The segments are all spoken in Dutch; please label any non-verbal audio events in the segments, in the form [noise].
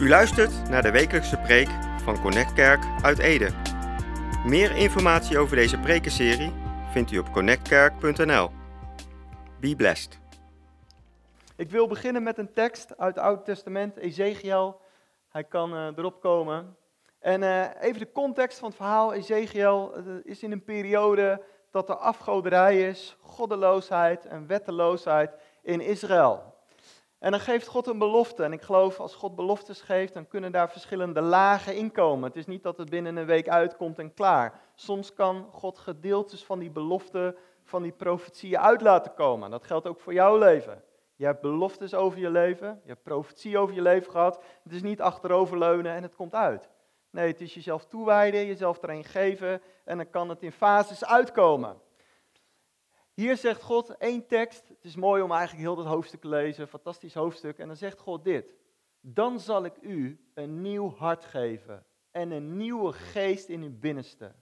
U luistert naar de wekelijkse preek van Connect Kerk uit Ede. Meer informatie over deze prekenserie vindt u op connectkerk.nl. Be blessed. Ik wil beginnen met een tekst uit het Oude Testament, Ezekiel. Hij kan eh, erop komen. En eh, even de context van het verhaal. Ezekiel eh, is in een periode dat er afgoderij is, goddeloosheid en wetteloosheid in Israël. En dan geeft God een belofte. En ik geloof, als God beloftes geeft, dan kunnen daar verschillende lagen in komen. Het is niet dat het binnen een week uitkomt en klaar. Soms kan God gedeeltes van die belofte, van die profetieën uit laten komen. Dat geldt ook voor jouw leven. Je hebt beloftes over je leven, je hebt profetie over je leven gehad. Het is niet achteroverleunen en het komt uit. Nee, het is jezelf toewijden, jezelf erin geven en dan kan het in fases uitkomen. Hier zegt God één tekst. Het is mooi om eigenlijk heel dat hoofdstuk te lezen. Fantastisch hoofdstuk. En dan zegt God dit. Dan zal ik u een nieuw hart geven en een nieuwe geest in uw binnenste.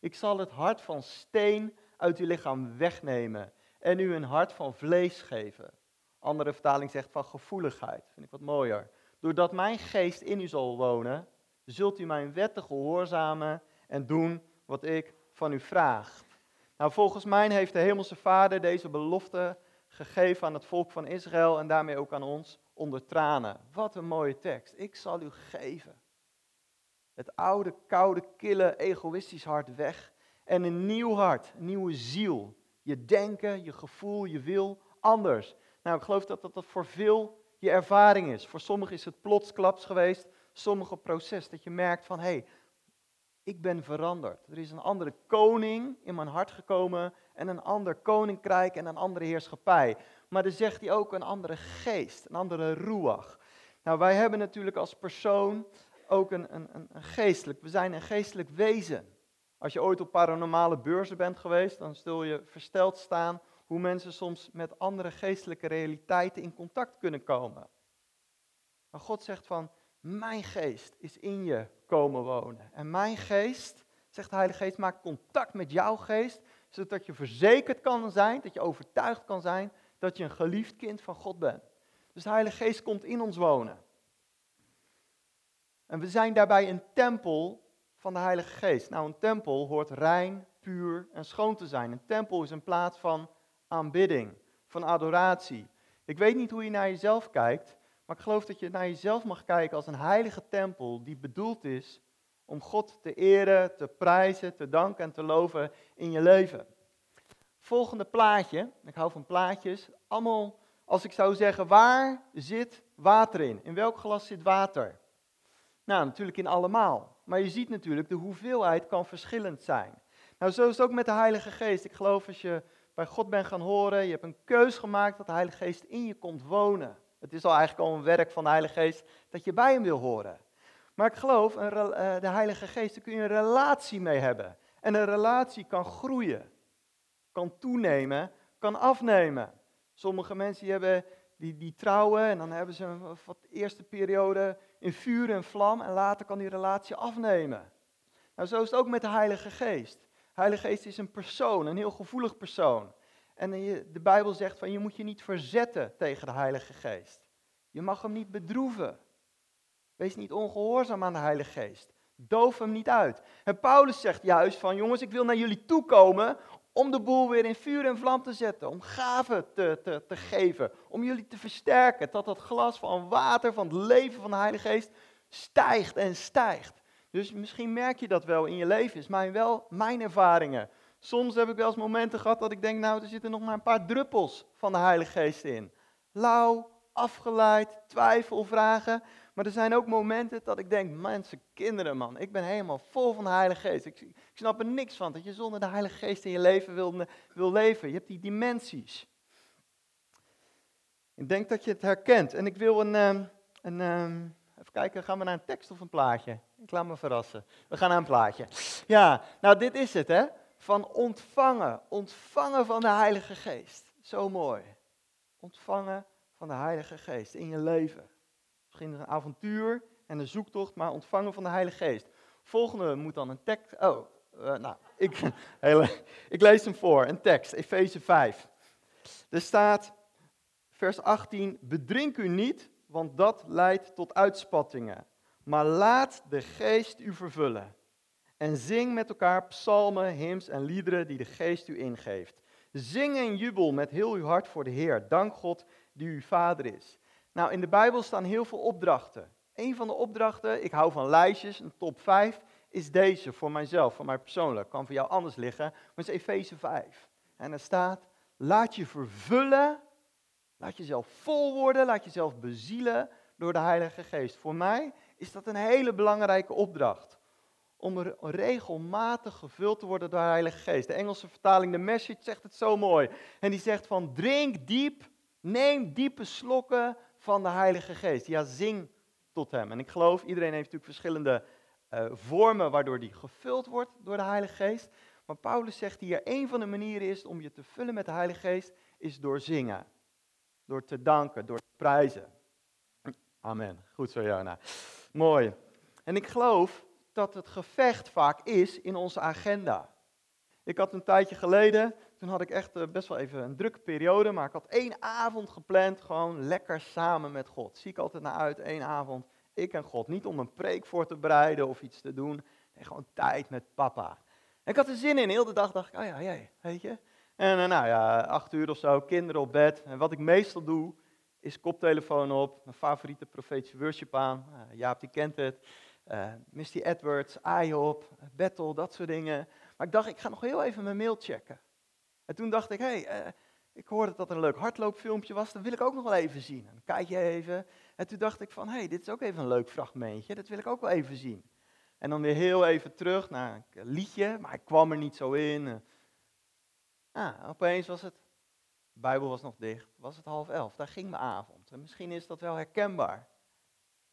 Ik zal het hart van steen uit uw lichaam wegnemen en u een hart van vlees geven. Andere vertaling zegt van gevoeligheid. Vind ik wat mooier. Doordat mijn geest in u zal wonen, zult u mijn wetten gehoorzamen en doen wat ik van u vraag. Nou, volgens mij heeft de Hemelse Vader deze belofte gegeven aan het volk van Israël en daarmee ook aan ons onder tranen. Wat een mooie tekst. Ik zal u geven. Het oude, koude, kille, egoïstisch hart weg en een nieuw hart, een nieuwe ziel. Je denken, je gevoel, je wil anders. Nou, ik geloof dat dat, voor veel je ervaring is. Voor sommigen is het plotsklaps geweest, sommige proces dat je merkt van hé, hey, ik ben veranderd. Er is een andere koning in mijn hart gekomen en een ander koninkrijk en een andere heerschappij. Maar dan zegt hij ook een andere geest, een andere ruach. Nou, wij hebben natuurlijk als persoon ook een, een, een geestelijk, we zijn een geestelijk wezen. Als je ooit op paranormale beurzen bent geweest, dan zul je versteld staan hoe mensen soms met andere geestelijke realiteiten in contact kunnen komen. Maar God zegt van, mijn geest is in je komen wonen. En mijn geest, zegt de Heilige Geest, maakt contact met jouw geest, zodat je verzekerd kan zijn, dat je overtuigd kan zijn dat je een geliefd kind van God bent. Dus de Heilige Geest komt in ons wonen. En we zijn daarbij een tempel van de Heilige Geest. Nou, een tempel hoort rein, puur en schoon te zijn. Een tempel is een plaats van aanbidding, van adoratie. Ik weet niet hoe je naar jezelf kijkt, maar ik geloof dat je naar jezelf mag kijken als een heilige tempel die bedoeld is om God te eren, te prijzen, te danken en te loven in je leven. Volgende plaatje, ik hou van plaatjes, allemaal als ik zou zeggen, waar zit water in? In welk glas zit water? Nou, natuurlijk in allemaal. Maar je ziet natuurlijk, de hoeveelheid kan verschillend zijn. Nou, zo is het ook met de Heilige Geest. Ik geloof als je bij God bent gaan horen, je hebt een keus gemaakt dat de Heilige Geest in je komt wonen. Het is al eigenlijk al een werk van de Heilige Geest dat je bij hem wil horen. Maar ik geloof, een, uh, de Heilige Geest, daar kun je een relatie mee hebben. En een relatie kan groeien, kan toenemen, kan afnemen. Sommige mensen die hebben, die, die trouwen en dan hebben ze een wat eerste periode in vuur en vlam en later kan die relatie afnemen. Nou, zo is het ook met de Heilige Geest. De Heilige Geest is een persoon, een heel gevoelig persoon. En de Bijbel zegt van je moet je niet verzetten tegen de Heilige Geest. Je mag hem niet bedroeven. Wees niet ongehoorzaam aan de Heilige Geest. Doof hem niet uit. En Paulus zegt juist van jongens, ik wil naar jullie toe komen om de boel weer in vuur en vlam te zetten. Om gaven te, te, te geven. Om jullie te versterken. Dat dat glas van water, van het leven van de Heilige Geest stijgt en stijgt. Dus misschien merk je dat wel in je leven. Is mijn, wel mijn ervaringen. Soms heb ik wel eens momenten gehad dat ik denk, nou, er zitten nog maar een paar druppels van de Heilige Geest in. Lauw, afgeleid, twijfel, vragen. Maar er zijn ook momenten dat ik denk, mensen, kinderen man, ik ben helemaal vol van de Heilige Geest. Ik, ik snap er niks van dat je zonder de Heilige Geest in je leven wil, wil leven. Je hebt die dimensies. Ik denk dat je het herkent. En ik wil een, ehm, een, ehm, even kijken, gaan we naar een tekst of een plaatje? Ik laat me verrassen. We gaan naar een plaatje. Ja, nou dit is het hè van ontvangen. Ontvangen van de Heilige Geest. Zo mooi. Ontvangen van de Heilige Geest in je leven. Misschien een avontuur en een zoektocht, maar ontvangen van de Heilige Geest. Volgende moet dan een tekst. Oh, uh, nou, ik, [laughs] ik lees hem voor. Een tekst, Efeze 5. Er staat, vers 18: Bedrink u niet, want dat leidt tot uitspattingen. Maar laat de geest u vervullen. En zing met elkaar psalmen, hymns en liederen die de geest u ingeeft. Zing en jubel met heel uw hart voor de Heer. Dank God die uw vader is. Nou, in de Bijbel staan heel veel opdrachten. Een van de opdrachten, ik hou van lijstjes, een top 5, is deze voor mijzelf, voor mij persoonlijk. Kan voor jou anders liggen, maar het is Efeze 5. En er staat, laat je vervullen, laat jezelf vol worden, laat jezelf bezielen door de Heilige Geest. Voor mij is dat een hele belangrijke opdracht. Om regelmatig gevuld te worden door de Heilige Geest. De Engelse vertaling, de Message, zegt het zo mooi. En die zegt van, drink diep, neem diepe slokken van de Heilige Geest. Ja, zing tot Hem. En ik geloof, iedereen heeft natuurlijk verschillende uh, vormen waardoor die gevuld wordt door de Heilige Geest. Maar Paulus zegt hier, een van de manieren is om je te vullen met de Heilige Geest, is door zingen. Door te danken, door te prijzen. Amen. Goed zo, Jona. Mooi. En ik geloof dat het gevecht vaak is in onze agenda. Ik had een tijdje geleden, toen had ik echt eh, best wel even een drukke periode, maar ik had één avond gepland, gewoon lekker samen met God. Zie ik altijd naar uit, één avond, ik en God. Niet om een preek voor te bereiden of iets te doen, nee, gewoon tijd met papa. ik had er zin in, heel de dag dacht ik, oh ja, jij, weet je. En uh, nou ja, acht uur of zo, kinderen op bed. En wat ik meestal doe, is koptelefoon op, mijn favoriete profetische worship aan. Uh, Jaap die kent het. Uh, Misty Edwards, IOP, Battle, dat soort dingen. Maar ik dacht, ik ga nog heel even mijn mail checken. En toen dacht ik, hé, hey, uh, ik hoorde dat er een leuk hardloopfilmpje was, dat wil ik ook nog wel even zien. En kijk je even. En toen dacht ik van, hé, hey, dit is ook even een leuk fragmentje, dat wil ik ook wel even zien. En dan weer heel even terug naar een liedje, maar ik kwam er niet zo in. Ah, opeens was het, de Bijbel was nog dicht, was het half elf, daar ging mijn avond. En misschien is dat wel herkenbaar.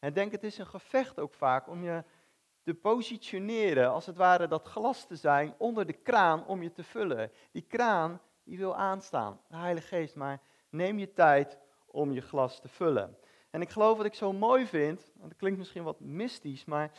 En denk, het is een gevecht ook vaak om je te positioneren, als het ware dat glas te zijn onder de kraan om je te vullen. Die kraan, die wil aanstaan, de Heilige Geest, maar neem je tijd om je glas te vullen. En ik geloof wat ik zo mooi vind, dat klinkt misschien wat mystisch, maar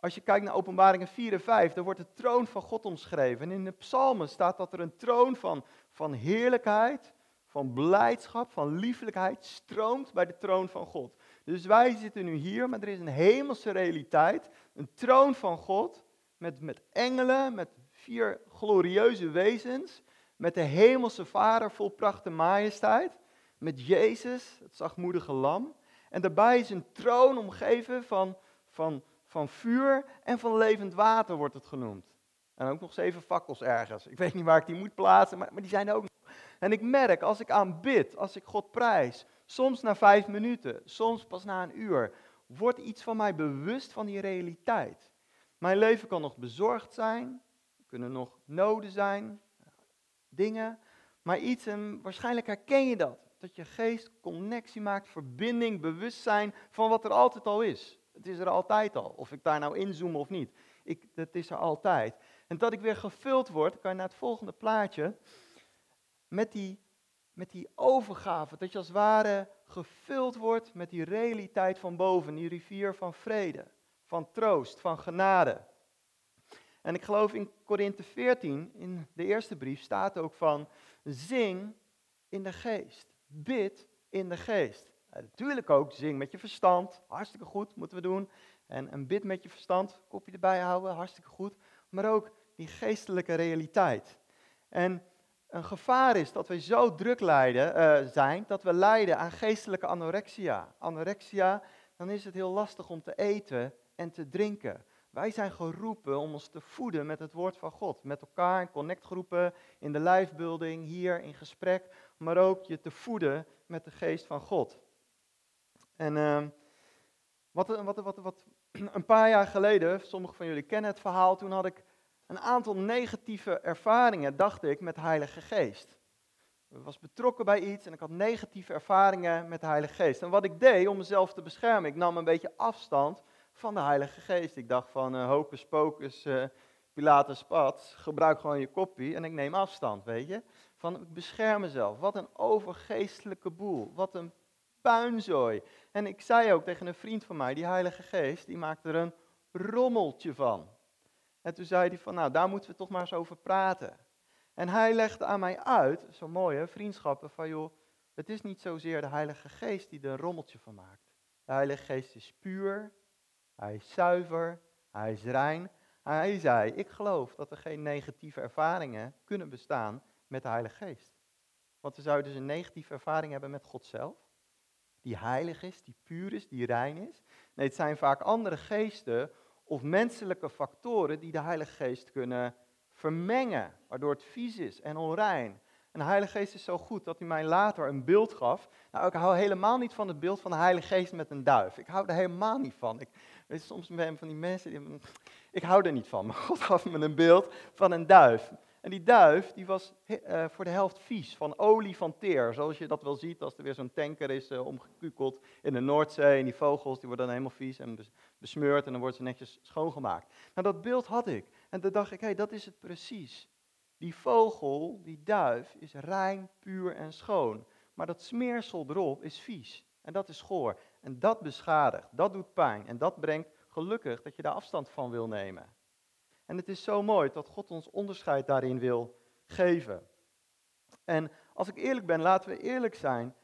als je kijkt naar openbaringen 4 en 5, dan wordt de troon van God omschreven. En in de psalmen staat dat er een troon van, van heerlijkheid, van blijdschap, van liefelijkheid stroomt bij de troon van God. Dus wij zitten nu hier, maar er is een hemelse realiteit, een troon van God, met, met engelen, met vier glorieuze wezens, met de hemelse Vader vol pracht en majesteit, met Jezus, het zachtmoedige lam. En daarbij is een troon omgeven van, van, van vuur en van levend water, wordt het genoemd. En ook nog zeven fakkels ergens. Ik weet niet waar ik die moet plaatsen, maar, maar die zijn ook nog. En ik merk, als ik aanbid, als ik God prijs, soms na vijf minuten, soms pas na een uur, wordt iets van mij bewust van die realiteit. Mijn leven kan nog bezorgd zijn, kunnen nog noden zijn, dingen, maar iets, en waarschijnlijk herken je dat, dat je geest connectie maakt, verbinding, bewustzijn van wat er altijd al is. Het is er altijd al, of ik daar nou inzoom of niet. Ik, het is er altijd. En dat ik weer gevuld word, kan je naar het volgende plaatje, met die met die overgave, dat je als ware gevuld wordt met die realiteit van boven, die rivier van vrede, van troost, van genade. En ik geloof in Korinthe 14, in de eerste brief, staat ook van zing in de geest, bid in de geest. natuurlijk ook zing met je verstand, hartstikke goed, moeten we doen. En een bid met je verstand, kopje erbij houden, hartstikke goed. Maar ook die geestelijke realiteit. En een gevaar is dat wij zo druk lijden, uh, zijn dat we lijden aan geestelijke anorexia. Anorexia, dan is het heel lastig om te eten en te drinken. Wij zijn geroepen om ons te voeden met het woord van God. Met elkaar in connectgroepen, in de lijfbuilding, hier in gesprek. Maar ook je te voeden met de geest van God. En uh, wat, wat, wat, wat, een paar jaar geleden, sommigen van jullie kennen het verhaal, toen had ik een aantal negatieve ervaringen, dacht ik, met de Heilige Geest. Ik was betrokken bij iets en ik had negatieve ervaringen met de Heilige Geest. En wat ik deed om mezelf te beschermen, ik nam een beetje afstand van de Heilige Geest. Ik dacht van uh, hocus pocus, uh, Pilatus pad, gebruik gewoon je kopie en ik neem afstand, weet je. Van ik bescherm mezelf. Wat een overgeestelijke boel, wat een puinzooi. En ik zei ook tegen een vriend van mij, die Heilige Geest, die maakt er een rommeltje van. En toen zei hij van, nou, daar moeten we toch maar eens over praten. En hij legde aan mij uit, zo mooi hè, vriendschappen, van joh, het is niet zozeer de Heilige Geest die er een rommeltje van maakt. De Heilige Geest is puur, hij is zuiver, hij is rein. Hij zei, ik geloof dat er geen negatieve ervaringen kunnen bestaan met de Heilige Geest. Want we zouden dus een negatieve ervaring hebben met God zelf, die heilig is, die puur is, die rein is. Nee, het zijn vaak andere geesten of menselijke factoren die de Heilige Geest kunnen vermengen, waardoor het vies is en onrein. En de Heilige Geest is zo goed dat hij mij later een beeld gaf. Nou, ik hou helemaal niet van het beeld van de Heilige Geest met een duif. Ik hou er helemaal niet van. Ik, weet soms ben van die mensen, die, ik hou er niet van. Maar God gaf me een beeld van een duif. En die duif die was uh, voor de helft vies, van olie van teer. Zoals je dat wel ziet als er weer zo'n tanker is uh, omgekukeld in de Noordzee. En die vogels die worden dan helemaal vies en besmeurd en dan worden ze netjes schoongemaakt. Nou, dat beeld had ik. En toen dacht ik, hé, hey, dat is het precies. Die vogel, die duif, is rein, puur en schoon. Maar dat smeersel erop is vies. En dat is goor. En dat beschadigt. Dat doet pijn. En dat brengt gelukkig dat je daar afstand van wil nemen. En het is zo mooi dat God ons onderscheid daarin wil geven. En als ik eerlijk ben, laten we eerlijk zijn.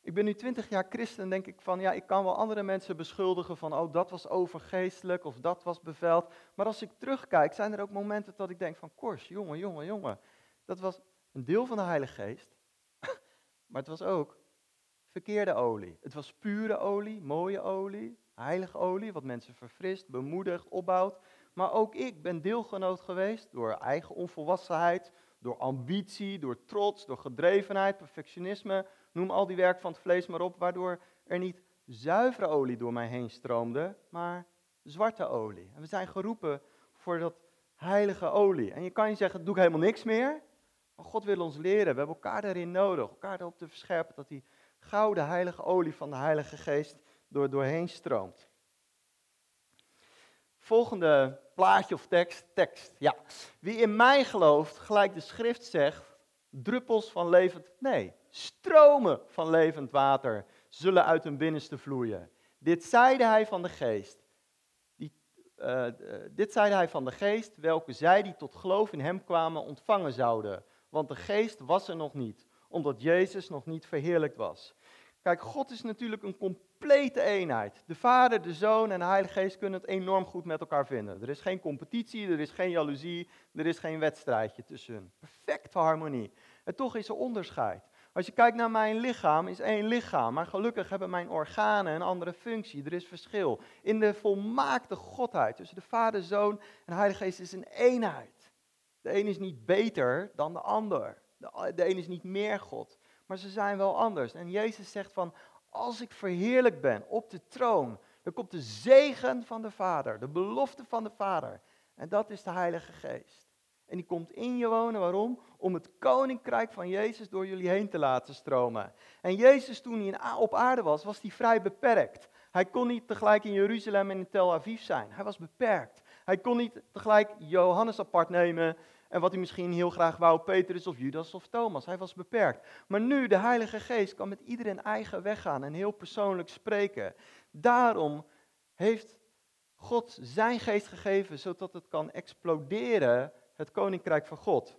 Ik ben nu twintig jaar christen en denk ik van, ja, ik kan wel andere mensen beschuldigen van, oh, dat was overgeestelijk of dat was beveld. Maar als ik terugkijk, zijn er ook momenten dat ik denk van, Kors, jongen, jongen, jongen. Dat was een deel van de Heilige Geest, [laughs] maar het was ook verkeerde olie. Het was pure olie, mooie olie, heilige olie, wat mensen verfrist, bemoedigt, opbouwt. Maar ook ik ben deelgenoot geweest door eigen onvolwassenheid, door ambitie, door trots, door gedrevenheid, perfectionisme. Noem al die werk van het vlees maar op, waardoor er niet zuivere olie door mij heen stroomde, maar zwarte olie. En we zijn geroepen voor dat heilige olie. En je kan je zeggen, doe ik helemaal niks meer. Maar God wil ons leren, we hebben elkaar daarin nodig, elkaar erop te verscherpen dat die gouden heilige olie van de Heilige Geest door doorheen stroomt. Volgende plaatje of tekst, tekst. Ja. Wie in mij gelooft, gelijk de schrift zegt, druppels van levend, nee, stromen van levend water zullen uit hun binnenste vloeien. Dit zeide hij van de geest. Die, uh, dit zeide hij van de geest, welke zij die tot geloof in hem kwamen ontvangen zouden. Want de geest was er nog niet, omdat Jezus nog niet verheerlijkt was. Kijk, God is natuurlijk een complete eenheid. De Vader, de Zoon en de Heilige Geest kunnen het enorm goed met elkaar vinden. Er is geen competitie, er is geen jaloezie, er is geen wedstrijdje tussen. Perfecte harmonie. En toch is er onderscheid. Als je kijkt naar mijn lichaam, is één lichaam, maar gelukkig hebben mijn organen een andere functie. Er is verschil. In de volmaakte godheid tussen de Vader, Zoon en Heilige Geest is een eenheid. De een is niet beter dan de ander. De, de een is niet meer God maar ze zijn wel anders. En Jezus zegt van, als ik verheerlijk ben op de troon, dan komt de zegen van de Vader, de belofte van de Vader. En dat is de Heilige Geest. En die komt in je wonen, waarom? Om het koninkrijk van Jezus door jullie heen te laten stromen. En Jezus toen hij op aarde was, was hij vrij beperkt. Hij kon niet tegelijk in Jeruzalem en in Tel Aviv zijn. Hij was beperkt. Hij kon niet tegelijk Johannes apart nemen en wat hij misschien heel graag wou, Petrus of Judas of Thomas. Hij was beperkt. Maar nu, de Heilige Geest kan met iedereen eigen weg gaan en heel persoonlijk spreken. Daarom heeft God zijn geest gegeven, zodat het kan exploderen, het koninkrijk van God.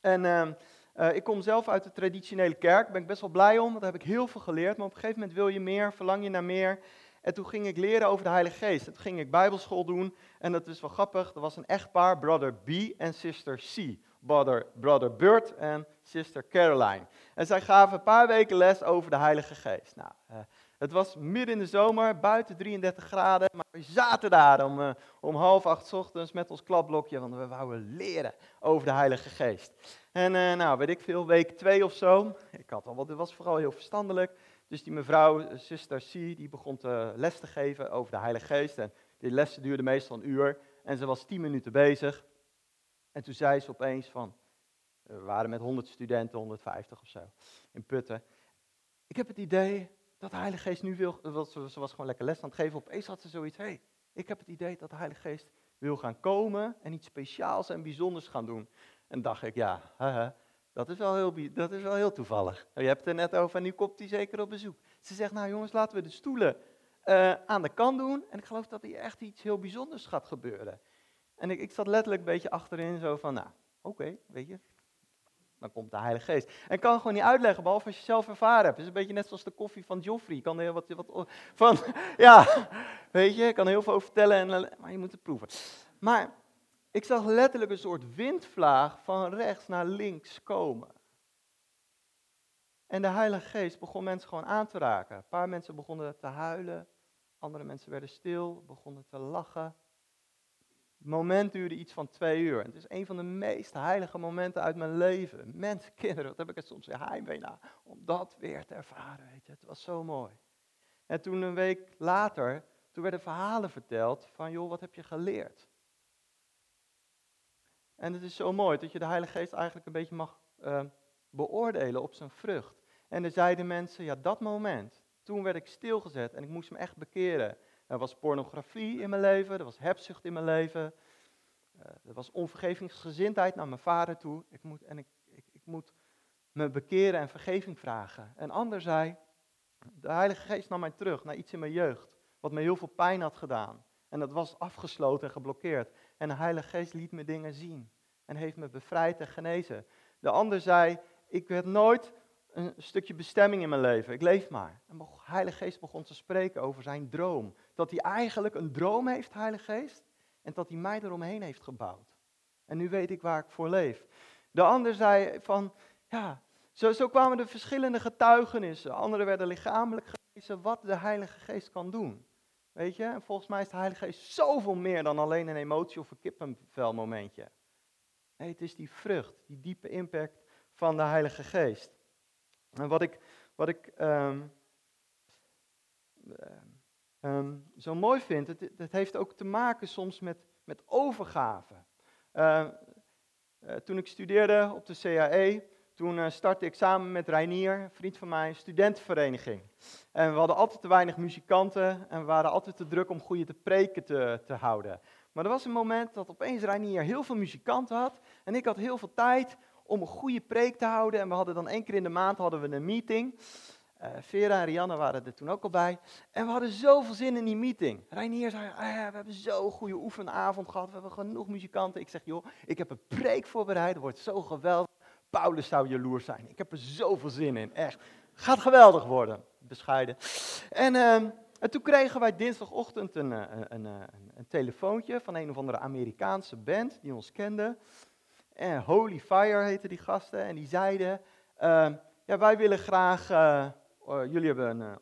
En uh, uh, ik kom zelf uit de traditionele kerk, daar ben ik best wel blij om, want daar heb ik heel veel geleerd. Maar op een gegeven moment wil je meer, verlang je naar meer. En toen ging ik leren over de Heilige Geest. En toen ging ik bijbelschool doen. En dat is wel grappig. Er was een echtpaar, brother B en sister C. Brother, brother Bert en sister Caroline. En zij gaven een paar weken les over de Heilige Geest. Nou, uh, het was midden in de zomer, buiten 33 graden. Maar we zaten daar om, uh, om half acht ochtends met ons klapblokje. Want we wouden leren over de Heilige Geest. En uh, nou, weet ik veel, week twee of zo. Ik had al wat, het was vooral heel verstandelijk. Dus die mevrouw, zuster C, die begon les te geven over de Heilige Geest. En die lessen duurde meestal een uur. En ze was tien minuten bezig. En toen zei ze opeens van, we waren met 100 studenten, 150 of zo, in Putten. Ik heb het idee dat de Heilige Geest nu wil, ze was gewoon lekker les aan het geven. Opeens had ze zoiets, hé, hey, ik heb het idee dat de Heilige Geest wil gaan komen en iets speciaals en bijzonders gaan doen. En dacht ik, ja, haha, dat is wel heel, dat is wel heel toevallig. Je hebt het er net over en nu komt hij zeker op bezoek. Ze zegt, nou jongens, laten we de stoelen uh, aan de kant doen. En ik geloof dat hier echt iets heel bijzonders gaat gebeuren. En ik, ik zat letterlijk een beetje achterin, zo van, nou, oké, weet je. dan komt de Heilige Geest. En ik kan gewoon niet uitleggen, behalve als je zelf ervaren hebt. Het is een beetje net zoals de koffie van Joffrey. Ik kan er heel wat, wat van, [laughs] ja, weet je, kan heel veel over vertellen, en, maar je moet het proeven. Maar ik zag letterlijk een soort windvlaag van rechts naar links komen. En de Heilige Geest begon mensen gewoon aan te raken. Een paar mensen begonnen te huilen, andere mensen werden stil, begonnen te lachen. Het moment duurde iets van twee uur. het is een van de meest heilige momenten uit mijn leven. Mensen, kinderen, wat heb ik het soms weer heimwee naar. Om dat weer te ervaren, weet je. Het was zo mooi. En toen een week later, toen werden verhalen verteld van, joh, wat heb je geleerd? En het is zo mooi dat je de Heilige Geest eigenlijk een beetje mag uh, beoordelen op zijn vrucht. En er zeiden mensen, ja, dat moment, toen werd ik stilgezet en ik moest me echt bekeren. Er was pornografie in mijn leven, er was hebzucht in mijn leven, uh, er was onvergevingsgezindheid naar mijn vader toe. Ik moet, en ik, ik, ik moet me bekeren en vergeving vragen. En ander zei, de Heilige Geest nam mij terug naar iets in mijn jeugd, wat me heel veel pijn had gedaan. En dat was afgesloten en geblokkeerd. En de Heilige Geest liet me dingen zien en heeft me bevrijd en genezen. De ander zei, ik werd nooit een stukje bestemming in mijn leven. Ik leef maar. En de Heilige Geest begon te spreken over zijn droom. Dat hij eigenlijk een droom heeft, Heilige Geest. En dat hij mij eromheen heeft gebouwd. En nu weet ik waar ik voor leef. De ander zei van, ja, zo, zo kwamen de verschillende getuigenissen. Anderen werden lichamelijk genezen wat de Heilige Geest kan doen. Weet je, en volgens mij is de Heilige Geest zoveel meer dan alleen een emotie of een kippenvelmomentje. Nee, het is die vrucht, die diepe impact van de Heilige Geest. En wat ik, wat ik um, um, zo mooi vind, het, het, heeft ook te maken soms met, met overgave. Uh, uh, toen ik studeerde op de CAE, toen uh, startte ik samen met Reinier, vriend van mij, studentenvereniging. En we hadden altijd te weinig muzikanten en we waren altijd te druk om goede te preken te, te houden. Maar er was een moment dat opeens Reinier heel veel muzikanten had en ik had heel veel tijd om een goede preek te houden. En we hadden dan één keer in de maand hadden we een meeting. Uh, Vera en Rianne waren er toen ook al bij. En we hadden zoveel zin in die meeting. Reinier zei, ah, we hebben zo'n goede oefenavond gehad. We hebben genoeg muzikanten. Ik zeg, joh, ik heb een preek voorbereid. Het wordt zo geweldig. Paulus zou jaloers zijn. Ik heb er zoveel zin in, echt. Gaat geweldig worden. Bescheiden. En, uh, en toen kregen wij dinsdagochtend een, eh, een, een, een, een telefoontje van een of andere Amerikaanse band die ons kende. En Holy Fire heette die gasten. En die zeiden, uh, ja, wij willen graag, uh, jullie hebben een,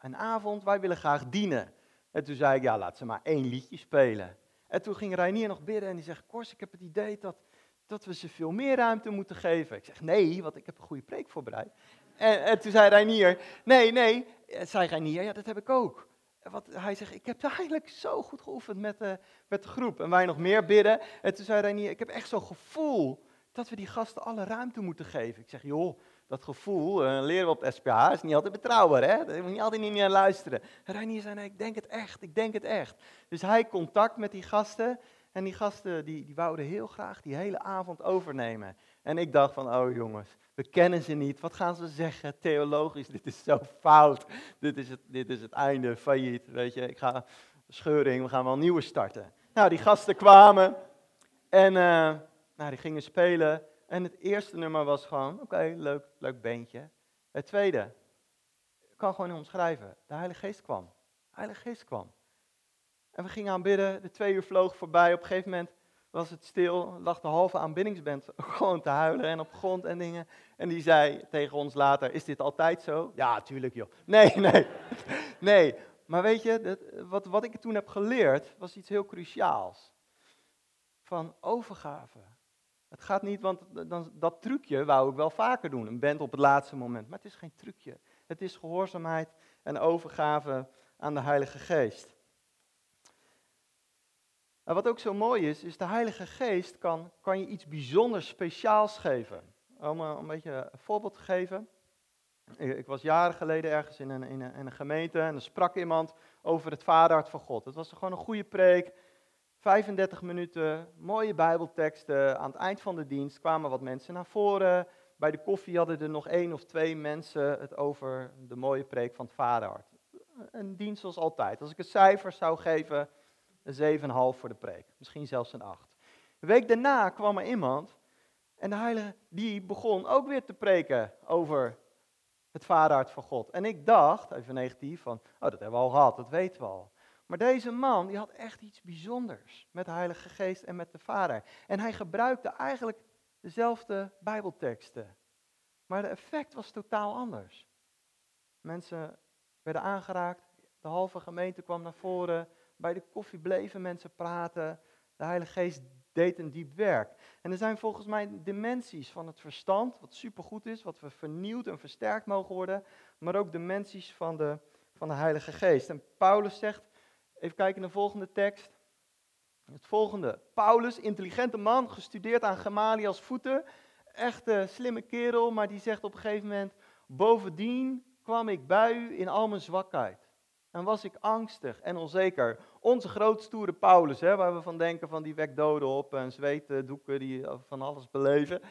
een avond, wij willen graag dienen. En toen zei ik, ja, laat ze maar één liedje spelen. En toen ging Reinier nog bidden en die zegt, Kors, ik heb het idee dat, dat we ze veel meer ruimte moeten geven. Ik zeg, nee, want ik heb een goede preek voorbereid. En, en toen zei Reinier, nee, nee, zei Reinier, ja, dat heb ik ook wat, hij zegt, ik heb eigenlijk zo goed geoefend met de, met groep. En wij nog meer bidden. En toen zei Reinier, ik heb echt zo'n gevoel dat we die gasten alle ruimte moeten geven. Ik zeg, joh, dat gevoel uh, leren we op de SPH, is niet altijd betrouwbaar, hè? Daar moet je altijd niet naar luisteren. En Reinier zei, nee, ik denk het echt, ik denk het echt. Dus hij contact met die gasten. En die gasten, die, die wouden heel graag die hele avond overnemen. En ik dacht van, oh jongens, we kennen ze niet. Wat gaan ze zeggen? Theologisch, dit is zo fout. Dit is het, dit is het einde, failliet. Weet je, ik ga scheuring, we gaan wel nieuwe starten. Nou, die gasten kwamen en uh, nou, die gingen spelen. En het eerste nummer was gewoon, oké, leuk, leuk beentje. Het tweede, ik kan gewoon niet omschrijven. De Heilige Geest kwam. De Heilige Geest kwam. En we gingen aanbidden, de twee uur vloog voorbij. Op een gegeven moment was het stil, lag de halve aanbiddingsband [laughs] gewoon te huilen en op grond en dingen. En die zei tegen ons later, is dit altijd zo? Ja, tuurlijk joh. [laughs] Nee, nee, [laughs] nee. Maar weet je, wat, wat ik toen heb geleerd, was iets heel cruciaals. Van overgave. Het gaat niet, want dan, dat trucje wou ik wel vaker doen, een band op het laatste moment. Maar het is geen trucje. Het is gehoorzaamheid en overgave aan de Heilige Geest. En wat ook zo mooi is, is de Heilige Geest kan, kan je iets bijzonders speciaals geven. Om een, beetje een voorbeeld te geven. Ik, was jaren geleden ergens in een, in, een, een, gemeente en er sprak iemand over het vaderhart van God. Het was gewoon een goede preek, 35 minuten, mooie bijbelteksten. Aan het eind van de dienst kwamen wat mensen naar voren. Bij de koffie hadden er nog één of twee mensen het over de mooie preek van het vaderhart. Een dienst zoals altijd. Als ik een cijfer zou geven, een 7,5 voor de preek. Misschien zelfs een 8. Een week daarna kwam er iemand En de heilige, die begon ook weer te preken over het vaderhart van God. En ik dacht, even negatief, van, oh dat hebben we al gehad, dat weten we al. Maar deze man, die had echt iets bijzonders met de Heilige Geest en met de Vader. En hij gebruikte eigenlijk dezelfde Bijbelteksten. Maar de effect was totaal anders. Mensen werden aangeraakt, de halve gemeente kwam naar voren, bij de koffie bleven mensen praten, de Heilige Geest deed een diep werk. En er zijn volgens mij dimensies van het verstand, wat supergoed is, wat we vernieuwd en versterkt mogen worden, maar ook dimensies van de, van de Heilige Geest. En Paulus zegt, even kijken naar de volgende tekst. Het volgende. Paulus, intelligente man, gestudeerd aan Gamaliel's voeten. Echte slimme kerel, maar die zegt op een gegeven moment: Bovendien kwam ik bij u in al mijn zwakheid. En was ik angstig en onzeker. Onze grootstoere Paulus, hè, waar we van denken van die wekt doden op en zweten, doeken, die van alles beleven.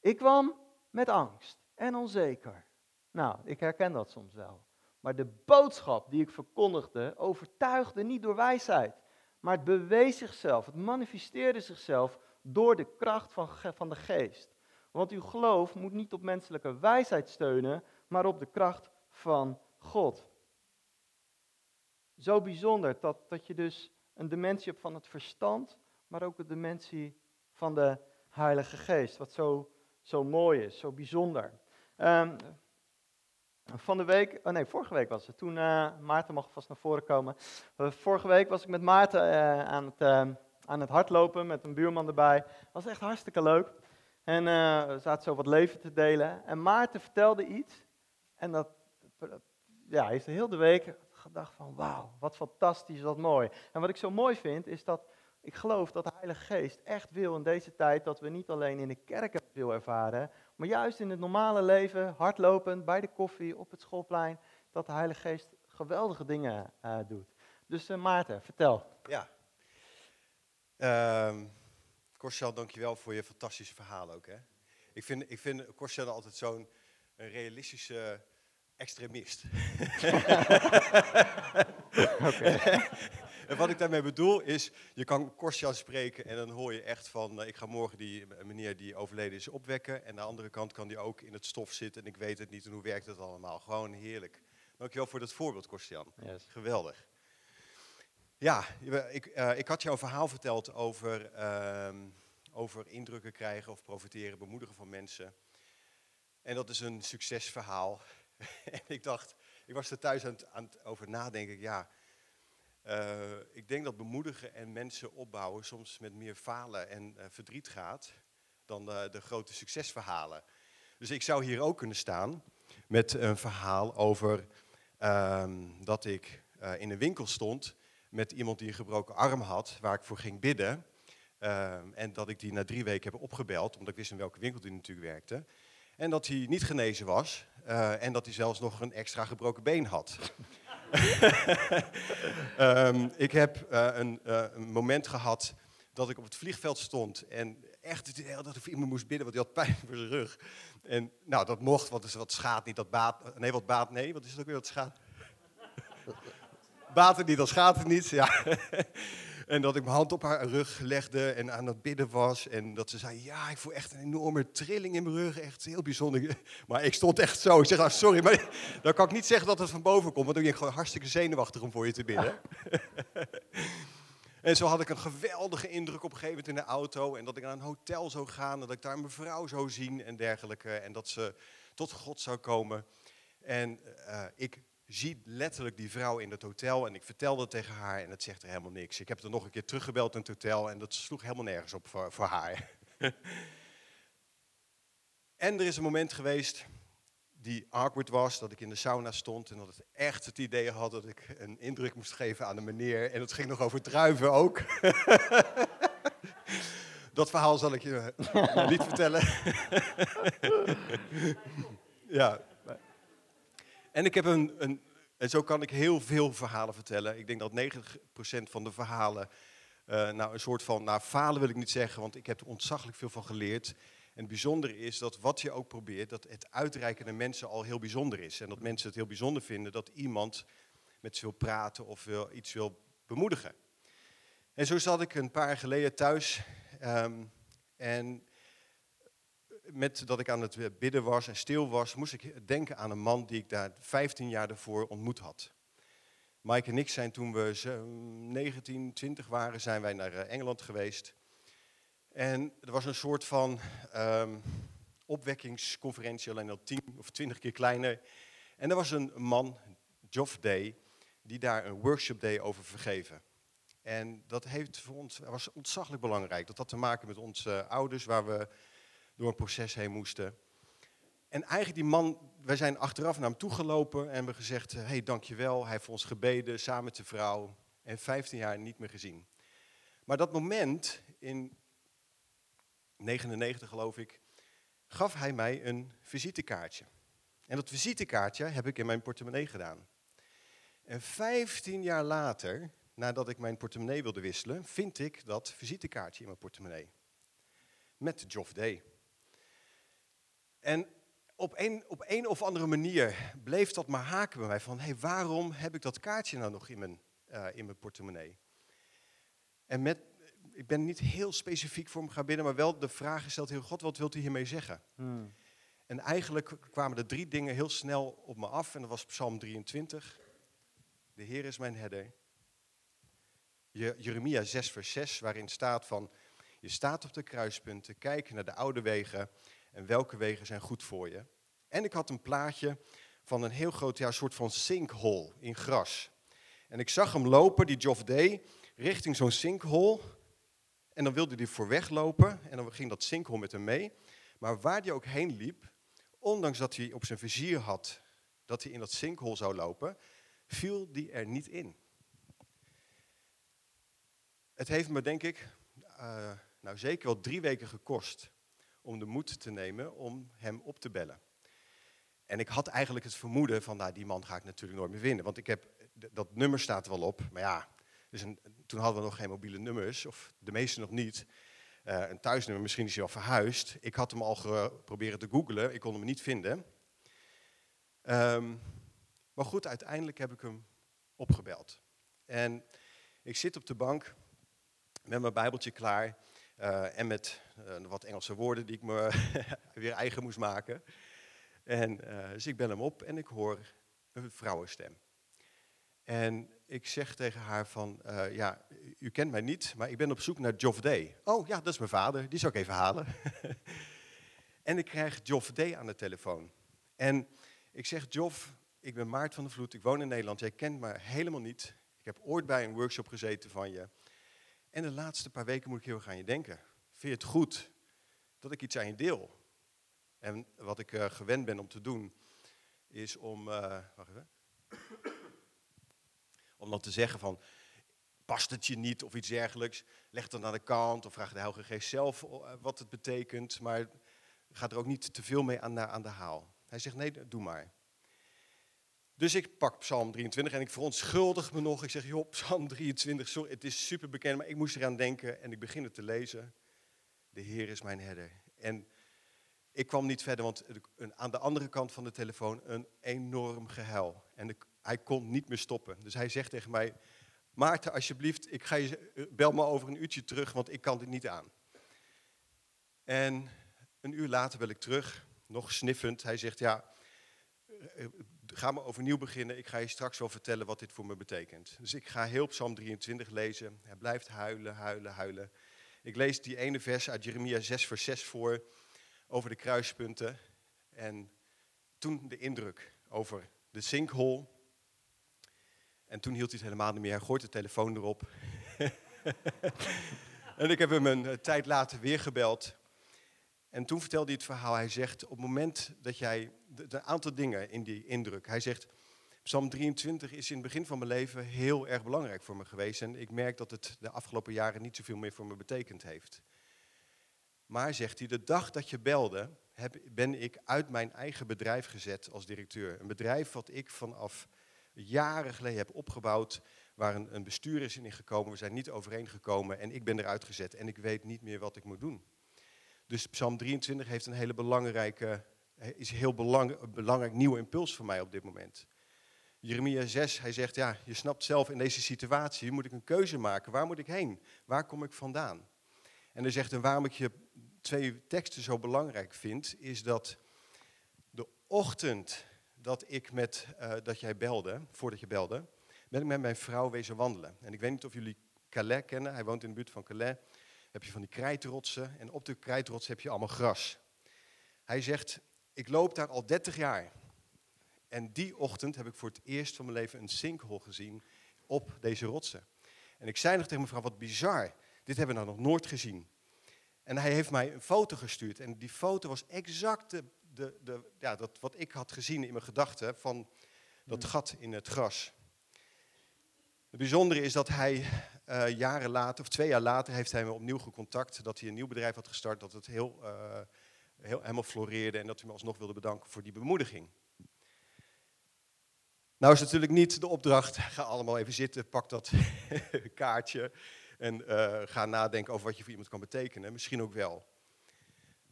Ik kwam met angst en onzeker. Nou, ik herken dat soms wel. Maar de boodschap die ik verkondigde overtuigde niet door wijsheid. Maar het bewees zichzelf, het manifesteerde zichzelf door de kracht van, van de geest. Want uw geloof moet niet op menselijke wijsheid steunen, maar op de kracht van God. Zo bijzonder dat, dat je dus een dimensie hebt van het verstand, maar ook een dimensie van de Heilige Geest. Wat zo, zo mooi is, zo bijzonder. Um, van de week, oh nee, vorige week was het. Toen, uh, Maarten mag vast naar voren komen. Uh, vorige week was ik met Maarten uh, aan, het, aan het hardlopen met een buurman erbij. Was echt hartstikke leuk. En we zaten zo wat leven te delen. En Maarten vertelde iets. En dat, ja, heeft de hele week gedacht van, wauw, wat fantastisch, wat mooi. En wat ik zo mooi vind, is dat ik geloof dat de Heilige Geest echt wil in deze tijd dat we niet alleen in de kerken veel ervaren, maar juist in het normale leven, hardlopend, bij de koffie, op het schoolplein, dat de Heilige Geest geweldige dingen uh, doet. Dus uh, Maarten, vertel. Ja. Uh, Korsel, dankjewel voor je fantastische verhaal ook. Hè? Ik vind, ik vind Korsel altijd zo'n realistische extremist. [laughs] [laughs] En wat ik daarmee bedoel is, je kan Korsjan spreken en dan hoor je echt van, uh, ik ga morgen die meneer die overleden is opwekken. En aan de andere kant kan die ook in het stof zitten en ik weet het niet en hoe werkt het allemaal. Gewoon heerlijk. Dankjewel voor dat voorbeeld, Korsjan. Yes. Geweldig. Ja, ik, uh, ik had jou een verhaal verteld over, uh, over indrukken krijgen of profiteren, bemoedigen van mensen. En dat is een succesverhaal. [laughs] en ik dacht, ik was er thuis aan het, over nadenken, ja, uh, ik denk dat bemoedigen en mensen opbouwen soms met meer falen en uh, verdriet gaat dan de grote succesverhalen. Dus ik zou hier ook kunnen staan met een verhaal over ehm, dat ik in een winkel stond met iemand die een gebroken arm had, waar ik voor ging bidden. Ehm, en dat ik die na drie weken heb opgebeld, omdat ik wist in welke winkel die natuurlijk werkte. En dat hij niet genezen was en dat hij zelfs nog een extra gebroken been had. um, [laughs] ik heb uh, een, uh, een, moment gehad dat ik op het vliegveld stond en echt de hele dag voor iemand moest bidden, want hij had pijn [laughs] voor zijn rug. En nou, dat mocht, want wat schaadt niet, dat baat, nee, wat baat, nee, wat is het ook weer, wat schaadt? [laughs] Baat het niet, dan schaadt het niet, ja. En dat ik mijn hand op haar rug legde en aan het bidden was. En dat ze zei, ja, ik voel echt een enorme trilling in mijn rug. Echt heel bijzonder. [laughs] Maar ik stond echt zo. Ik zeg, ah, sorry, maar [laughs] dan kan ik niet zeggen dat het van boven komt. Want dan ben ik gewoon hartstikke zenuwachtig om voor je te bidden. [laughs] En zo had ik een geweldige indruk op een gegeven moment in de auto. En dat ik naar een hotel zou gaan. En dat ik daar mijn vrouw zou zien en dergelijke. En dat ze tot God zou komen. En uh, ik zie letterlijk die vrouw in het hotel en ik vertelde het tegen haar en het zegt er helemaal niks. Ik heb er nog een keer teruggebeld in het hotel en dat sloeg helemaal nergens op voor, haar. [laughs] en er is een moment geweest die awkward was, dat ik in de sauna stond en dat ik echt het idee had dat ik een indruk moest geven aan de meneer. En het ging nog over druiven ook. [laughs] dat verhaal zal ik je niet vertellen. [laughs] ja, en ik heb een, een, en zo kan ik heel veel verhalen vertellen. Ik denk dat 90% van de verhalen, uh, nou een soort van, nou falen wil ik niet zeggen, want ik heb er ontzaglijk veel van geleerd. En het bijzondere is dat wat je ook probeert, dat het uitreiken naar mensen al heel bijzonder is. En dat mensen het heel bijzonder vinden dat iemand met ze wil praten of wil, iets wil bemoedigen. En zo zat ik een paar jaar geleden thuis um, en met dat ik aan het bidden was en stil was, moest ik denken aan een man die ik daar 15 jaar daarvoor ontmoet had. Mike en ik zijn toen we 19, 20 waren, zijn wij naar eh, Engeland geweest. En er was een soort van um, opwekkingsconferentie, alleen al 10 of 20 keer kleiner. En er was een man, Geoff Day, die daar een workshop day over vergeven. En dat heeft voor ons, was ontzaglijk belangrijk. Dat had te maken met onze ouders, waar we door een proces heen moesten. En eigenlijk die man, wij zijn achteraf naar hem toegelopen en hebben gezegd, hé hey, dankjewel, hij heeft voor ons gebeden, samen met de vrouw. En 15 jaar niet meer gezien. Maar dat moment, in 99 geloof ik, gaf hij mij een visitekaartje. En dat visitekaartje heb ik in mijn portemonnee gedaan. En 15 jaar later, nadat ik mijn portemonnee wilde wisselen, vind ik dat visitekaartje in mijn portemonnee. Met Geoff Day. En op een, op een of andere manier bleef dat maar haken bij mij van, hé, hey, waarom heb ik dat kaartje nou nog in mijn, uh, in mijn portemonnee? En met, ik ben niet heel specifiek voor hem gaan bidden, maar wel de vraag gesteld, Heer God, wat wilt u hiermee zeggen? Hmm. En eigenlijk kwamen er drie dingen heel snel op me af, en dat was Psalm 23. De Heer is mijn herder. Jeremia 6 vers 6, waarin staat van, je staat op de kruispunten, kijk naar de oude wegen en welke wegen zijn goed voor je. En ik had een plaatje van een heel groot ja, soort van sinkhole in gras. En ik zag hem lopen, die Geoff Day, richting zo'n sinkhole. En dan wilde hij voor weglopen en dan ging dat sinkhole met hem mee. Maar waar hij ook heen liep, ondanks dat hij op zijn vizier had dat hij in dat sinkhole zou lopen, viel die er niet in. Het heeft me, denk ik, uh, nou zeker wel drie weken gekost om de moed te nemen om hem op te bellen. En ik had eigenlijk het vermoeden van, nou, die man ga ik natuurlijk nooit meer vinden. Want ik heb, dat nummer staat wel op, maar ja, dus toen hadden we nog geen mobiele nummers, of de meeste nog niet. Uh, een thuisnummer, misschien is hij al verhuisd. Ik had hem al geprobeerd te googlen, ik kon hem niet vinden. Um, maar goed, uiteindelijk heb ik hem opgebeld. En ik zit op de bank met mijn bijbeltje klaar. Uh, en met uh, wat Engelse woorden die ik me [laughs] weer eigen moest maken. En, uh, dus ik bel hem op en ik hoor een vrouwenstem. En ik zeg tegen haar van, ja, u kent mij niet, maar ik ben op zoek naar Geoff Day. Oh ja, dat is mijn vader, die zou ik even halen. [laughs] en ik krijg Geoff Day aan de telefoon. En ik zeg, Geoff, ik ben Maart van der Vloed, ik woon in Nederland, jij kent me helemaal niet. Ik heb ooit bij een workshop gezeten van je. En de laatste paar weken moet ik heel erg aan je denken. Vind je het goed dat ik iets aan je deel? En wat ik uh, gewend ben om te doen, is om, uh, wacht even, [coughs] om dan te zeggen van, past het je niet of iets dergelijks, leg dan aan de kant of vraag de Heilige Geest zelf eh, wat het betekent, maar ga er ook niet te veel mee aan de haal. Hij zegt, nee, doe maar. Dus ik pak Psalm 23 en ik verontschuldig me nog. Ik zeg, joh, Psalm 23, sorry, het is super bekend, maar ik moest eraan denken en ik begin het te lezen. De Heer is mijn herder. En ik kwam niet verder, want aan de andere kant van de telefoon een enorm gehuil. En hij kon niet meer stoppen. Dus hij zegt tegen mij, Maarten, alsjeblieft, ik ga je, eh, bel me over een uurtje terug, want ik kan dit niet aan. En een uur later bel ik terug, nog sniffend. Hij zegt, ja, eh, ga maar overnieuw beginnen. Ik ga je straks wel vertellen wat dit voor me betekent. Dus ik ga heel Psalm 23 lezen. Hij blijft huilen, huilen, huilen. Ik lees die ene vers uit Jeremia 6, vers 6 voor, over de kruispunten. En toen de indruk over de sinkhole. En toen hield hij het helemaal niet meer. Hij gooit de telefoon erop. [laughs] en ik heb hem een eh, tijd later weer gebeld. En toen vertelde hij het verhaal. Hij zegt, op het moment dat jij, een aantal dingen in die indruk. Hij zegt, Psalm 23 is in het begin van mijn leven heel erg belangrijk voor me geweest. En ik merk dat het de afgelopen jaren niet zoveel meer voor me betekend heeft. Maar zegt hij, de dag dat je belde, heb, ben ik uit mijn eigen bedrijf gezet als directeur. Een bedrijf wat ik vanaf jaren geleden heb opgebouwd, waar een, een bestuur is in gekomen. We zijn niet overeengekomen en ik ben eruit gezet en ik weet niet meer wat ik moet doen. Dus Psalm 23 heeft een hele belangrijke, is een heel belang, belangrijk nieuwe impuls voor mij op dit moment. Jeremia 6, hij zegt, ja, je snapt zelf in deze situatie, moet ik een keuze maken. Waar moet ik heen? Waar kom ik vandaan? En hij zegt, en waarom ik je twee teksten zo belangrijk vind, is dat de ochtend dat, ik met, uh, dat jij belde, voordat je belde, ben ik met mijn vrouw wezen wandelen. En ik weet niet of jullie Calais kennen, hij woont in de buurt van Calais. Heb je van die krijtrotsen en op de krijtrotsen heb je allemaal gras. Hij zegt, ik loop daar al 30 jaar. En die ochtend heb ik voor het eerst van mijn leven een sinkhole gezien op deze rotsen. En ik zei nog tegen mevrouw, wat bizar, dit hebben we nou nog nooit gezien. En hij heeft mij een foto gestuurd. En die foto was exact de, de, de, ja, dat, wat ik had gezien in mijn gedachten van dat hmm. gat in het gras. Het bijzondere is dat hij uh, jaren later, of twee jaar later, heeft hij me opnieuw gecontact. Dat hij een nieuw bedrijf had gestart, dat het heel, uh, heel, helemaal floreerde en dat hij me alsnog wilde bedanken voor die bemoediging. Nou is natuurlijk niet de opdracht, [laughs] ga allemaal even zitten, pak dat [laughs] kaartje en uh, ga nadenken over wat je voor iemand kan betekenen. Misschien ook wel.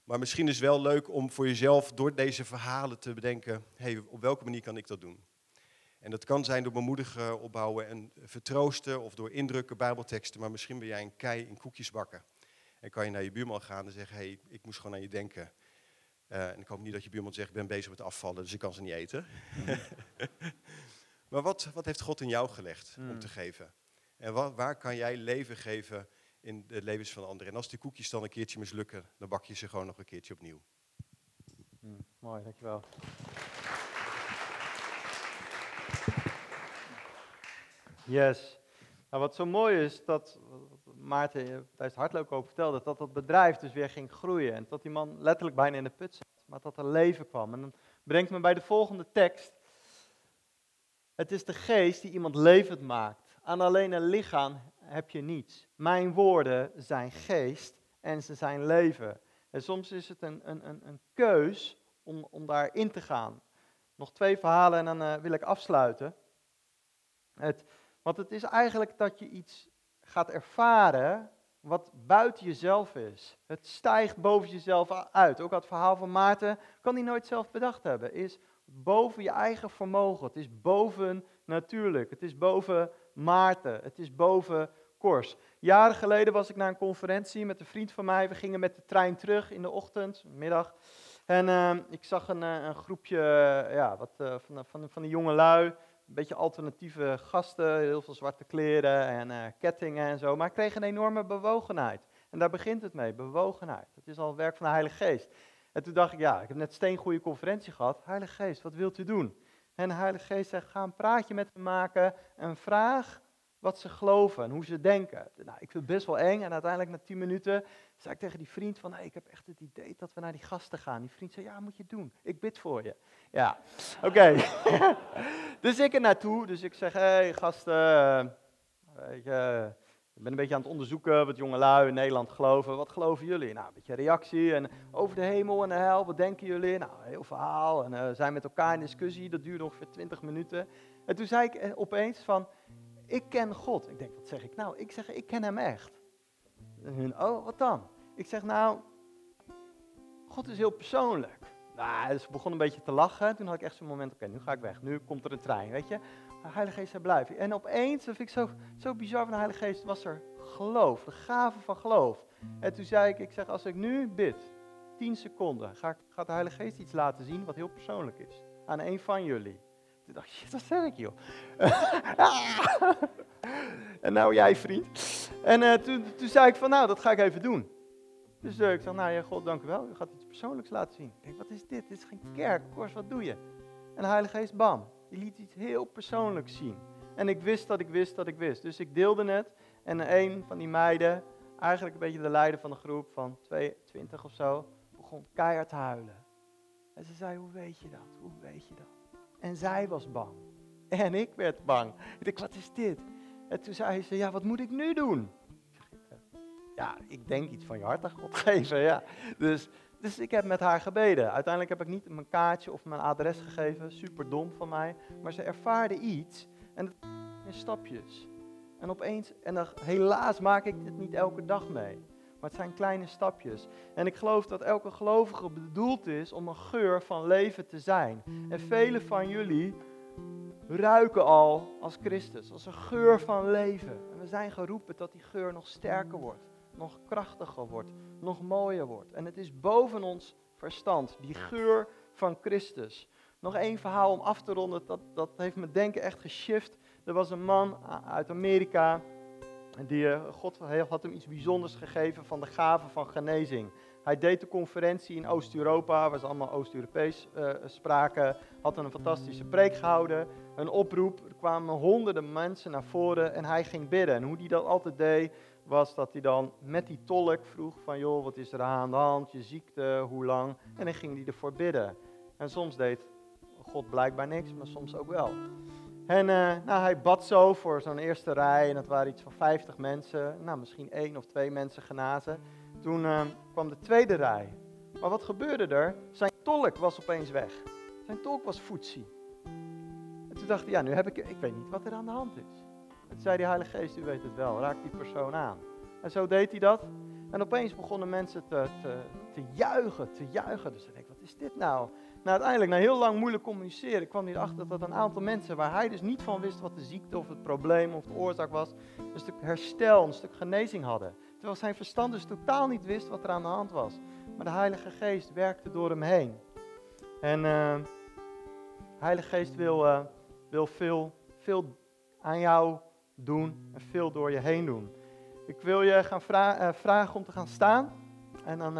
Maar misschien is het wel leuk om voor jezelf door deze verhalen te bedenken, hey, op welke manier kan ik dat doen? En dat kan zijn door bemoedigen, opbouwen en vertroosten of door indrukken, bijbelteksten. Maar misschien ben jij een kei in koekjes bakken. En kan je naar je buurman gaan en zeggen, hey, ik moest gewoon aan je denken. Uh, en ik hoop niet dat je buurman zegt, ik ben bezig met afvallen, dus ik kan ze niet eten. [laughs] maar wat, wat heeft God in jou gelegd om te hmm. geven? En wat, waar kan jij leven geven in de levens van anderen? En als die koekjes dan een keertje mislukken, dan bak je ze gewoon nog een keertje opnieuw. Hmm, mooi, dankjewel. Yes. Nou, wat zo mooi is, dat Maarten tijdens het hardlopen ook vertelde, dat dat bedrijf dus weer ging groeien. En dat die man letterlijk bijna in de put zat, maar dat er leven kwam. En dan brengt me bij de volgende tekst. Het is de geest die iemand levend maakt. Aan alleen een lichaam heb je niets. Mijn woorden zijn geest en ze zijn leven. En soms is het een, een, een, een keus om, om daarin te gaan. Nog twee verhalen en dan uh, wil ik afsluiten. Het, want het is eigenlijk dat je iets gaat ervaren wat buiten jezelf is. Het stijgt boven jezelf uit. Ook het verhaal van Maarten kan hij nooit zelf bedacht hebben. Is boven je eigen vermogen. Het is boven natuurlijk. Het is boven Maarten. Het is boven Kors. Jaren geleden was ik naar een conferentie met een vriend van mij. We gingen met de trein terug in de ochtend, middag. En uh, ik zag een, eh, een groepje ja, wat, uh, van, van, van die jonge lui een beetje alternatieve gasten, heel veel zwarte kleren en uh, kettingen en zo. Maar ik kreeg een enorme bewogenheid. En daar begint het mee, bewogenheid. Het is al het werk van de Heilige Geest. En toen dacht ik, ja, ik heb net een goede conferentie gehad. Heilige Geest, wat wilt u doen? En de Heilige Geest zegt, ga een praatje met hem maken en vraag wat ze geloven en hoe ze denken. Nou, ik vind het best wel eng en uiteindelijk na tien minuten zei ik tegen die vriend van, hey, ik heb echt het idee dat we naar die gasten gaan. Die vriend zei, ja, moet je doen. Ik bid voor je. Ja, oké. [laughs] [laughs] dus ik er naartoe, dus ik zeg, hé hey, gasten, weet je, ik ben een beetje aan het onderzoeken wat jonge lui in Nederland geloven. Wat geloven jullie? Nou, een beetje reactie en over de hemel en de hel, wat denken jullie? Nou, een heel verhaal en uh, zijn met elkaar in discussie, dat duurde ongeveer 20 minuten. En toen zei ik eh, opeens van, ik ken God. Ik denk, wat zeg ik nou? Ik zeg, ik ken hem echt. Hun, oh, wat dan? Ik zeg, nou, God is heel persoonlijk. Nou, dus begon een beetje te lachen. Toen had ik echt zo'n moment, oké, nu ga ik weg. Nu komt er een trein, weet je. De Heilige Geest blijf. En opeens, dat vind ik zo, zo bizar van de Heilige Geest, was er geloof. De gave van geloof. En toen zei ik, ik zeg, als ik nu bid, 10 seconden, ga, gaat de Heilige Geest iets laten zien wat heel persoonlijk is. Aan een van jullie. Toen dacht shit, wat zeg ik joh? [laughs] en nou jij vriend. En uh, toen, toen zei ik van, nou, dat ga ik even doen. Dus uh, ik zeg, nou ja, God, dank u wel. U gaat iets persoonlijks laten zien. Ik denk, wat is dit? Dit is geen kerk. Kors, wat doe je? En de Heilige Geest, bam. Die liet iets heel persoonlijks zien. En ik wist dat ik wist dat ik wist. Dus ik deelde het. En een van die meiden, eigenlijk een beetje de leider van de groep van 22 of zo, begon keihard te huilen. En ze zei, hoe weet je dat? Hoe weet je dat? En zij was bang. En ik werd bang. Ik dacht, wat is dit? En toen zei ze, ja, wat moet ik nu doen? Ja, ik denk iets van je hart aan God [laughs] geven, ja. Dus, dus ik heb met haar gebeden. Uiteindelijk heb ik niet mijn kaartje of mijn adres gegeven, super dom van mij. Maar ze ervaarde iets en het in stapjes. En opeens, en dan, helaas maak ik dit niet elke dag mee. Maar het zijn kleine stapjes. En ik geloof dat elke gelovige bedoeld is om een geur van leven te zijn. En vele van jullie ruiken al als Christus, als een geur van leven. En we zijn geroepen dat die geur nog sterker wordt nog krachtiger wordt, nog mooier wordt. En het is boven ons verstand, die geur van Christus. Nog één verhaal om af te ronden, dat, dat heeft mijn denken echt geshift. Er was een man uit Amerika, die, uh, God had hem iets bijzonders gegeven van de gave van genezing. Hij deed de conferentie in Oost-Europa, waar ze allemaal Oost-Europees uh, spraken. Had een fantastische preek gehouden, een oproep. Er kwamen honderden mensen naar voren en hij ging bidden. En hoe hij dat altijd deed, was dat hij dan met die tolk vroeg van... joh, wat is er aan de hand, je ziekte, hoe lang? En dan ging hij ervoor bidden. En soms deed God blijkbaar niks, maar soms ook wel. En uh, nou, hij bad zo voor zo'n eerste rij en dat waren iets van 50 mensen. Nou, misschien één of twee mensen genazen. Toen uh, kwam de tweede rij. Maar wat gebeurde er? Zijn tolk was opeens weg. Zijn tolk was voetzie. En toen dacht hij, ja, nu heb ik, ik weet niet wat er aan de hand is. Toen zei de Heilige Geest, u weet het wel, raak die persoon aan. En zo deed hij dat. En opeens begonnen mensen te, te, te juichen, te juichen. Dus ik denk, wat is dit nou? Nou, uiteindelijk, na heel lang moeilijk communiceren, kwam hij erachter dat een aantal mensen waar hij dus niet van wist wat de ziekte of het probleem of de oorzaak was, een stuk herstel, een stuk genezing hadden. Terwijl zijn verstand dus totaal niet wist wat er aan de hand was. Maar de Heilige Geest werkte door hem heen. En uh, de Heilige Geest wil, uh, wil veel, veel aan jou doen en veel door je heen doen. Ik wil je gaan uh, vragen om te gaan staan. En dan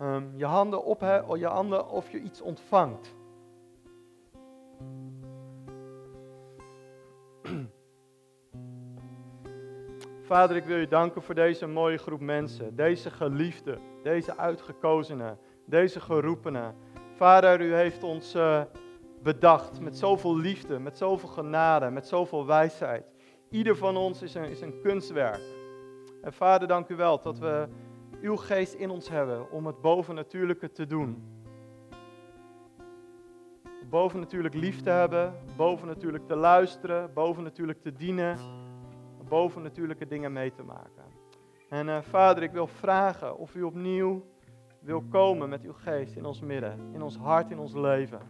um, je handen op, je handen of je iets ontvangt. [clears throat] Vader, ik wil je danken voor deze mooie groep mensen, deze geliefden, deze uitgekozenen, deze geroepenen. Vader, u heeft ons uh, bedacht met zoveel liefde, met zoveel genade, met zoveel wijsheid. Ieder van ons is een, is een kunstwerk. En Vader, dank u wel dat we uw geest in ons hebben om het bovennatuurlijke te doen. Bovennatuurlijk lief te hebben, bovennatuurlijk te luisteren, bovennatuurlijk te dienen, bovennatuurlijke dingen mee te maken. En uh, Vader, ik wil vragen of u opnieuw wil komen met uw geest in ons midden, in ons hart, in ons leven.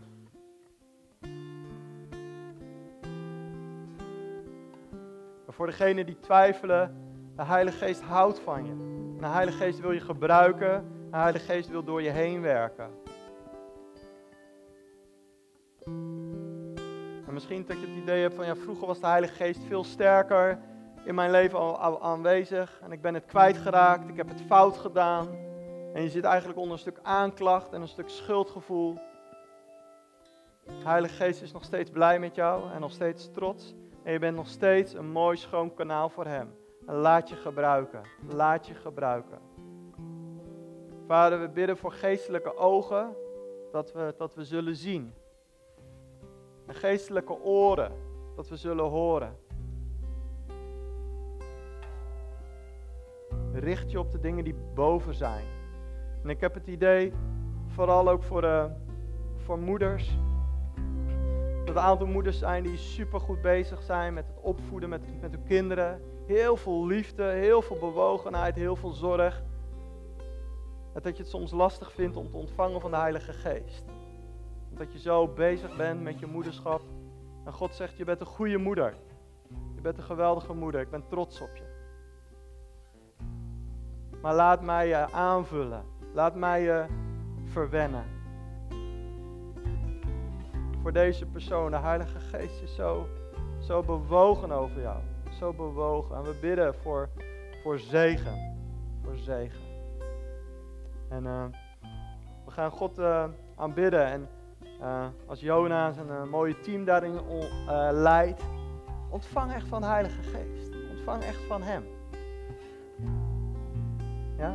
Voor degenen die twijfelen, de Heilige Geest houdt van je. De Heilige Geest wil je gebruiken. De Heilige Geest wil door je heen werken. En misschien dat je het idee hebt van ja, vroeger was de Heilige Geest veel sterker in mijn leven al, aanwezig. En ik ben het kwijtgeraakt, ik heb het fout gedaan. En je zit eigenlijk onder een stuk aanklacht en een stuk schuldgevoel. De Heilige Geest is nog steeds blij met jou en nog steeds trots. En je bent nog steeds een mooi schoon kanaal voor Hem. En laat je gebruiken. Laat je gebruiken. Vader, we bidden voor geestelijke ogen dat we, dat we zullen zien. En geestelijke oren dat we zullen horen. Richt je op de dingen die boven zijn. En ik heb het idee, vooral ook voor, de, eh, voor moeders, dat er een aantal moeders zijn die super goed bezig zijn met het opvoeden met, met hun kinderen Heel veel liefde, heel veel bewogenheid, heel veel zorg. En dat je het soms lastig vindt om te ontvangen van de Heilige Geest. Omdat je zo bezig bent met je moederschap. En God zegt, je bent een goede moeder. Je bent een geweldige moeder. Ik ben trots op je. Maar laat mij je aanvullen. Laat mij je verwennen. Voor deze persoon, de Heilige Geest is zo, zo bewogen over jou zo bewogen. En we bidden voor, voor zegen. Voor zegen. En uh, we gaan God uh, aanbidden. En uh, als Jonas een mooie team daarin leidt, ontvang echt van de Heilige Geest. Ontvang echt van Hem. Ja?